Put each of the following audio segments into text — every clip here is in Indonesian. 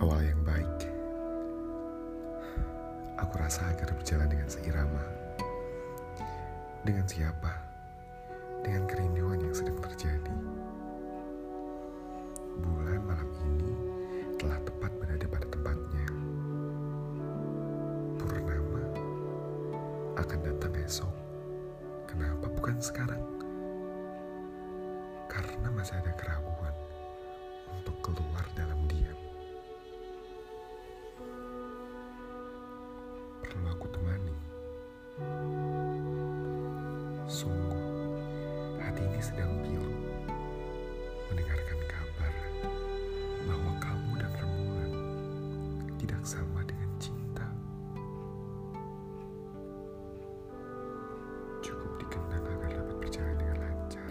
awal yang baik. Aku rasa agar berjalan dengan seirama. Dengan siapa? Dengan kerinduan yang sedang terjadi. Bulan malam ini telah tepat berada pada tempatnya. Purnama akan datang esok. Kenapa bukan sekarang? Karena masih ada keraguan. Sungguh, hati ini sedang pilu mendengarkan kabar bahwa kamu dan rembulan tidak sama dengan cinta. Cukup dikenang agar dapat berjalan dengan lancar.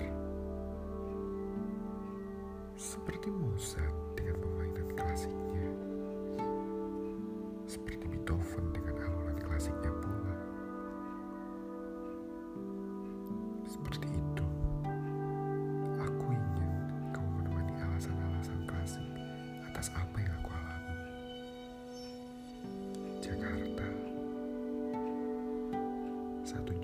Seperti Mozart dengan permainan klasiknya. Seperti itu, aku ingin kamu menemani alasan-alasan klasik atas apa yang aku alami. Jakarta, 1 Juli 2019